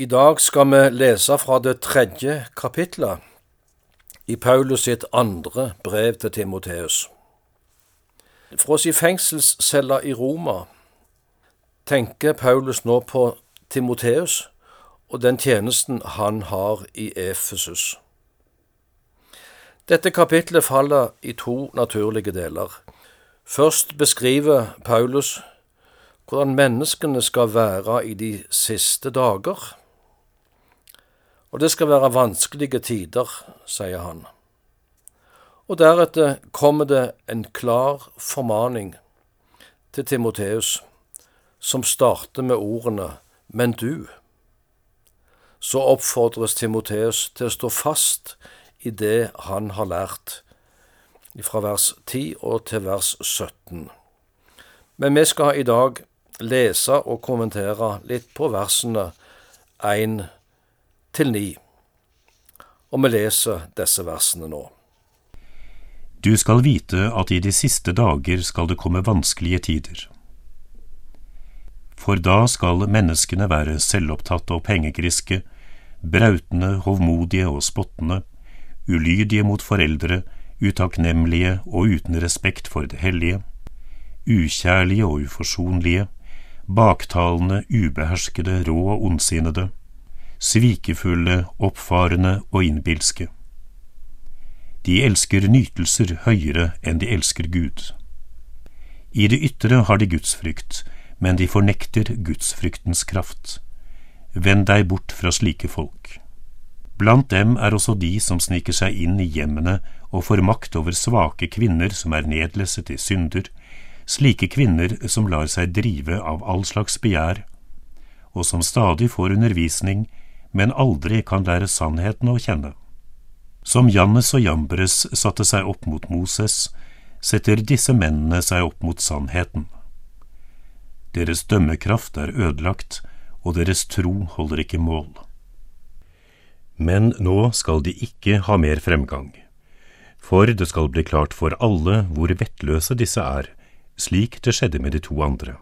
I dag skal vi lese fra det tredje kapitlet i Paulus sitt andre brev til Timoteus. Fra sin fengselscelle i Roma tenker Paulus nå på Timoteus og den tjenesten han har i Efesus. Dette kapitlet faller i to naturlige deler. Først beskriver Paulus hvordan menneskene skal være i de siste dager. Og det skal være vanskelige tider, sier han. Og deretter kommer det en klar formaning til Timoteus, som starter med ordene Men du. Så oppfordres Timoteus til å stå fast i det han har lært, fra vers 10 og til vers 17. Men vi skal i dag lese og kommentere litt på versene 1 til 9. Og vi leser disse versene nå. Du skal vite at i de siste dager skal det komme vanskelige tider. For da skal menneskene være selvopptatte og pengegriske, brautende, hovmodige og spottende, ulydige mot foreldre, utakknemlige og uten respekt for det hellige, ukjærlige og uforsonlige, baktalende, ubeherskede, rå og ondsinnede, svikefulle, oppfarende og innbilske. De elsker nytelser høyere enn de elsker Gud. I det ytre har de gudsfrykt, men de fornekter gudsfryktens kraft. Vend deg bort fra slike folk. Blant dem er også de som sniker seg inn i hjemmene og får makt over svake kvinner som er nedlesset i synder, slike kvinner som lar seg drive av all slags begjær, og som stadig får undervisning, men aldri kan lære sannheten å kjenne. Som Jannes og Jambres satte seg opp mot Moses, setter disse mennene seg opp mot sannheten. Deres dømmekraft er ødelagt, og deres tro holder ikke mål. Men nå skal de ikke ha mer fremgang, for det skal bli klart for alle hvor vettløse disse er, slik det skjedde med de to andre.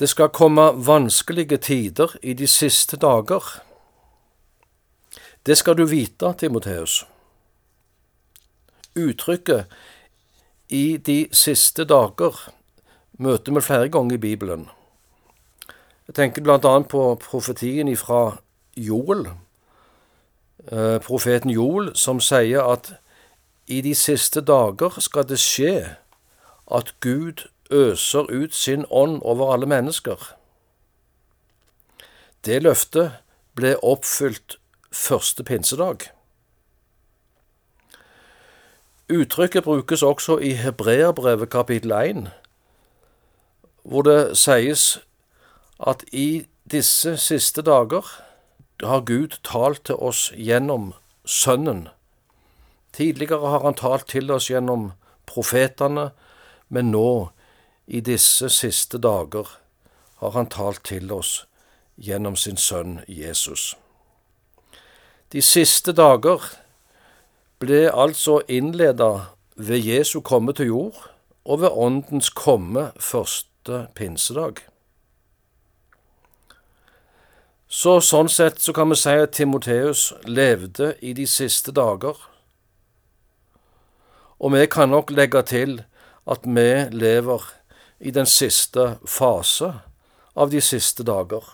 Det skal komme vanskelige tider i de siste dager. Det skal du vite, Timoteus. Uttrykket 'i de siste dager' møter vi flere ganger i Bibelen. Jeg tenker annet på profetien fra Joel, eh, profeten Joel, som sier at i de siste dager skal det skje at Gud øser ut sin ånd over alle mennesker. Det løftet ble oppfylt første pinsedag. Uttrykket brukes også i Hebreerbrevet kapittel 1, hvor det sies at i disse siste dager har Gud talt til oss gjennom Sønnen. Tidligere har han talt til oss gjennom profetene, men nå, i disse siste dager, har han talt til oss gjennom sin sønn Jesus. De siste dager ble altså innleda ved Jesu komme til jord og ved Åndens komme første pinsedag. Så sånn sett så kan vi si at Timoteus levde i de siste dager. Og vi kan nok legge til at vi lever i den siste fase av de siste dager.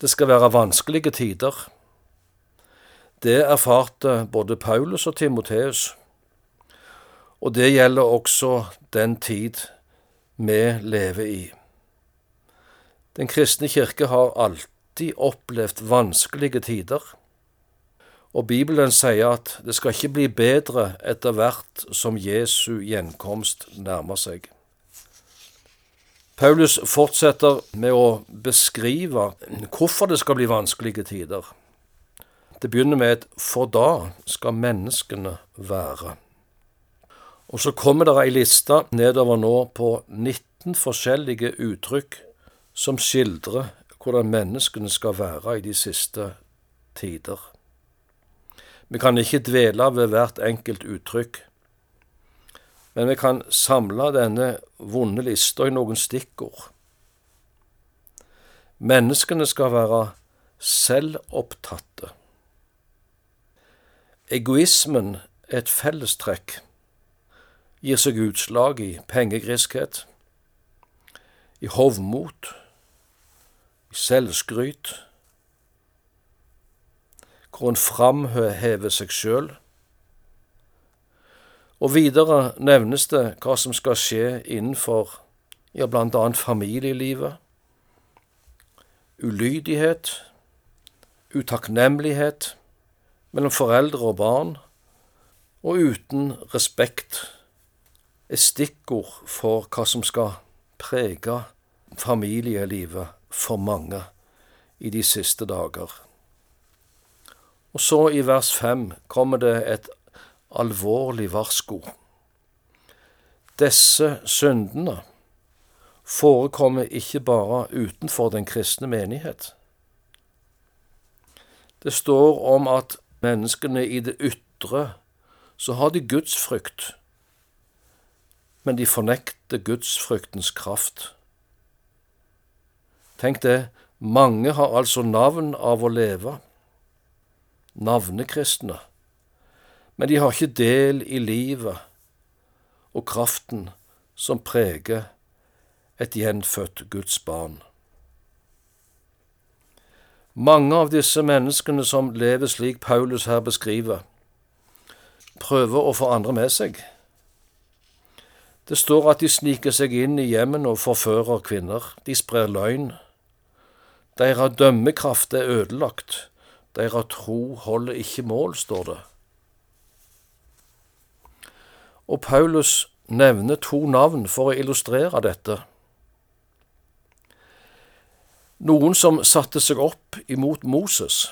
Det skal være vanskelige tider. Det erfarte både Paulus og Timoteus, og det gjelder også den tid vi lever i. Den kristne kirke har alltid opplevd vanskelige tider, og Bibelen sier at det skal ikke bli bedre etter hvert som Jesu gjenkomst nærmer seg. Paulus fortsetter med å beskrive hvorfor det skal bli vanskelige tider. Det begynner med et 'for da skal menneskene være'. Og så kommer det ei liste nedover nå på 19 forskjellige uttrykk som skildrer hvordan menneskene skal være i de siste tider. Vi kan ikke dvele ved hvert enkelt uttrykk, men vi kan samle denne vonde lista i noen stikkord. Menneskene skal være selvopptatte. Egoismen er et fellestrekk, gir seg utslag i pengegriskhet, i hovmot, i selvskryt, hvor en framhever seg sjøl. Og videre nevnes det hva som skal skje innenfor ja, annet familielivet, ulydighet, utakknemlighet mellom foreldre og barn, og uten respekt er stikkord for hva som skal prege familielivet for mange i de siste dager. Og så i vers fem kommer det et alvorlig varsko. Disse syndene forekommer ikke bare utenfor den kristne menighet. Det står om at menneskene i det ytre så har de gudsfrykt, men de fornekter gudsfryktens kraft. Tenk det, mange har altså navn av å leve, navnekristne, men de har ikke del i livet og kraften som preger et gjenfødt Guds barn. Mange av disse menneskene som lever slik Paulus her beskriver, prøver å få andre med seg. Det står at de sniker seg inn i hjemmene og forfører kvinner. De sprer løgn. Deres dømmekraft er ødelagt. Deres tro holder ikke mål, står det. Og Paulus nevner to navn for å illustrere dette. Noen som satte seg opp imot Moses.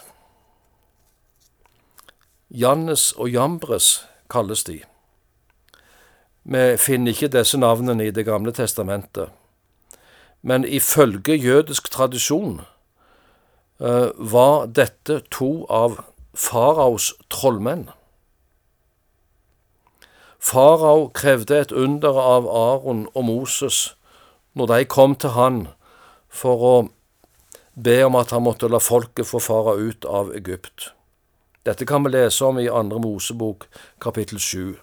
Jannes og Jambres kalles de. Vi finner ikke disse navnene i Det gamle testamentet, men ifølge jødisk tradisjon uh, var dette to av faraos trollmenn. Farao krevde et under av Aron og Moses når de kom til han for å be om at han måtte la folket få fare ut av Egypt. Dette kan vi lese om i Andre Mosebok kapittel sju.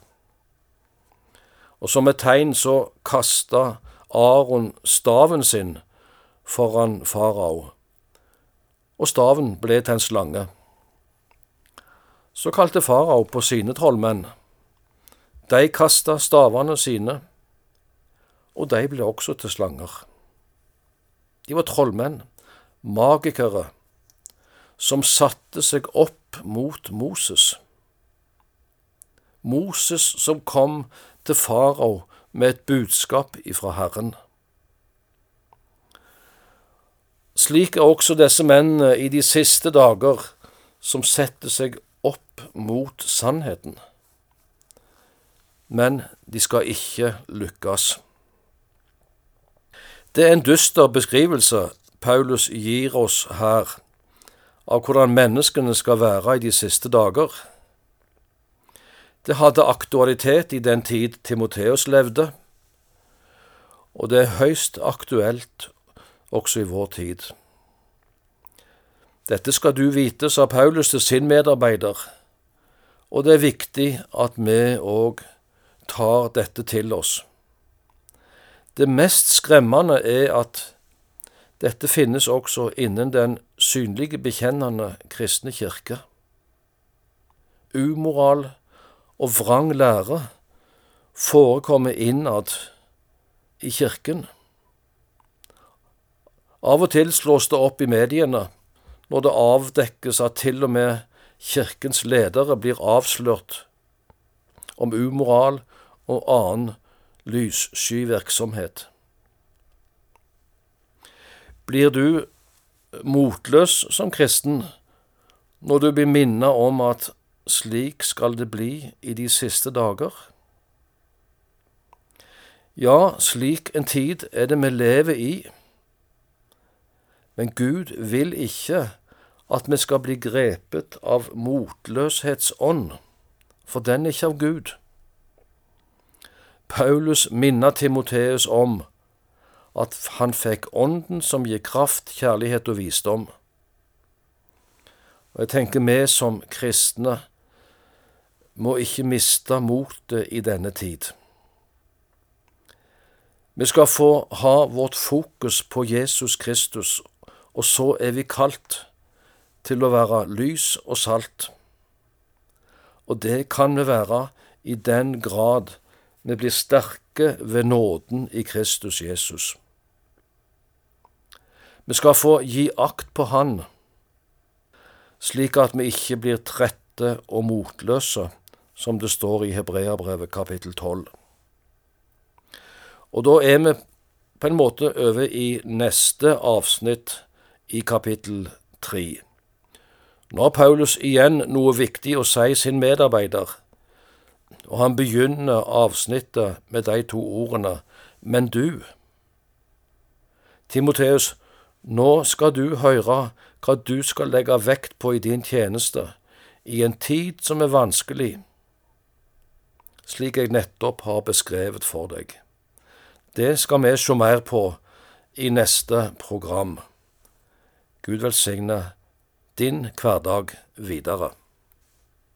Og som et tegn så kasta Aron staven sin foran farao, og staven ble til en slange. Så kalte farao på sine trollmenn. De kasta stavene sine, og de ble også til slanger. De var trollmenn magikere som satte seg opp mot Moses. Moses som kom til farao med et budskap ifra Herren. Slik er også disse mennene i de siste dager som setter seg opp mot sannheten. Men de skal ikke lykkes. Det er en dyster beskrivelse Paulus gir oss her av hvordan menneskene skal være i de siste dager. Det hadde aktualitet i den tid Timoteus levde, og det er høyst aktuelt også i vår tid. Dette skal du vite, sa Paulus til sin medarbeider, og det er viktig at vi òg tar dette til oss. Det mest skremmende er at dette finnes også innen den synlige bekjennende kristne kirke. Umoral og vrang lære forekommer innad i kirken. Av og til slås det opp i mediene når det avdekkes at til og med kirkens ledere blir avslørt om umoral og annen lyssky virksomhet. Blir du motløs som kristen når du blir minnet om at slik skal det bli i de siste dager? Ja, slik en tid er det vi lever i, men Gud vil ikke at vi skal bli grepet av motløshetsånd, for den er ikke av Gud. Paulus minner Timoteus om at han fikk Ånden som gir kraft, kjærlighet og visdom. Og jeg tenker vi som kristne må ikke miste motet i denne tid. Vi skal få ha vårt fokus på Jesus Kristus, og så er vi kalt til å være lys og salt. Og det kan vi være i den grad vi blir sterke ved nåden i Kristus Jesus. Vi skal få gi akt på Han, slik at vi ikke blir trette og motløse, som det står i Hebreabrevet kapittel 12. Og da er vi på en måte over i neste avsnitt i kapittel 3. Nå har Paulus igjen noe viktig å si sin medarbeider, og han begynner avsnittet med de to ordene men du. Timoteus, nå skal du høre hva du skal legge vekt på i din tjeneste, i en tid som er vanskelig, slik jeg nettopp har beskrevet for deg. Det skal vi se mer på i neste program. Gud velsigne din hverdag videre.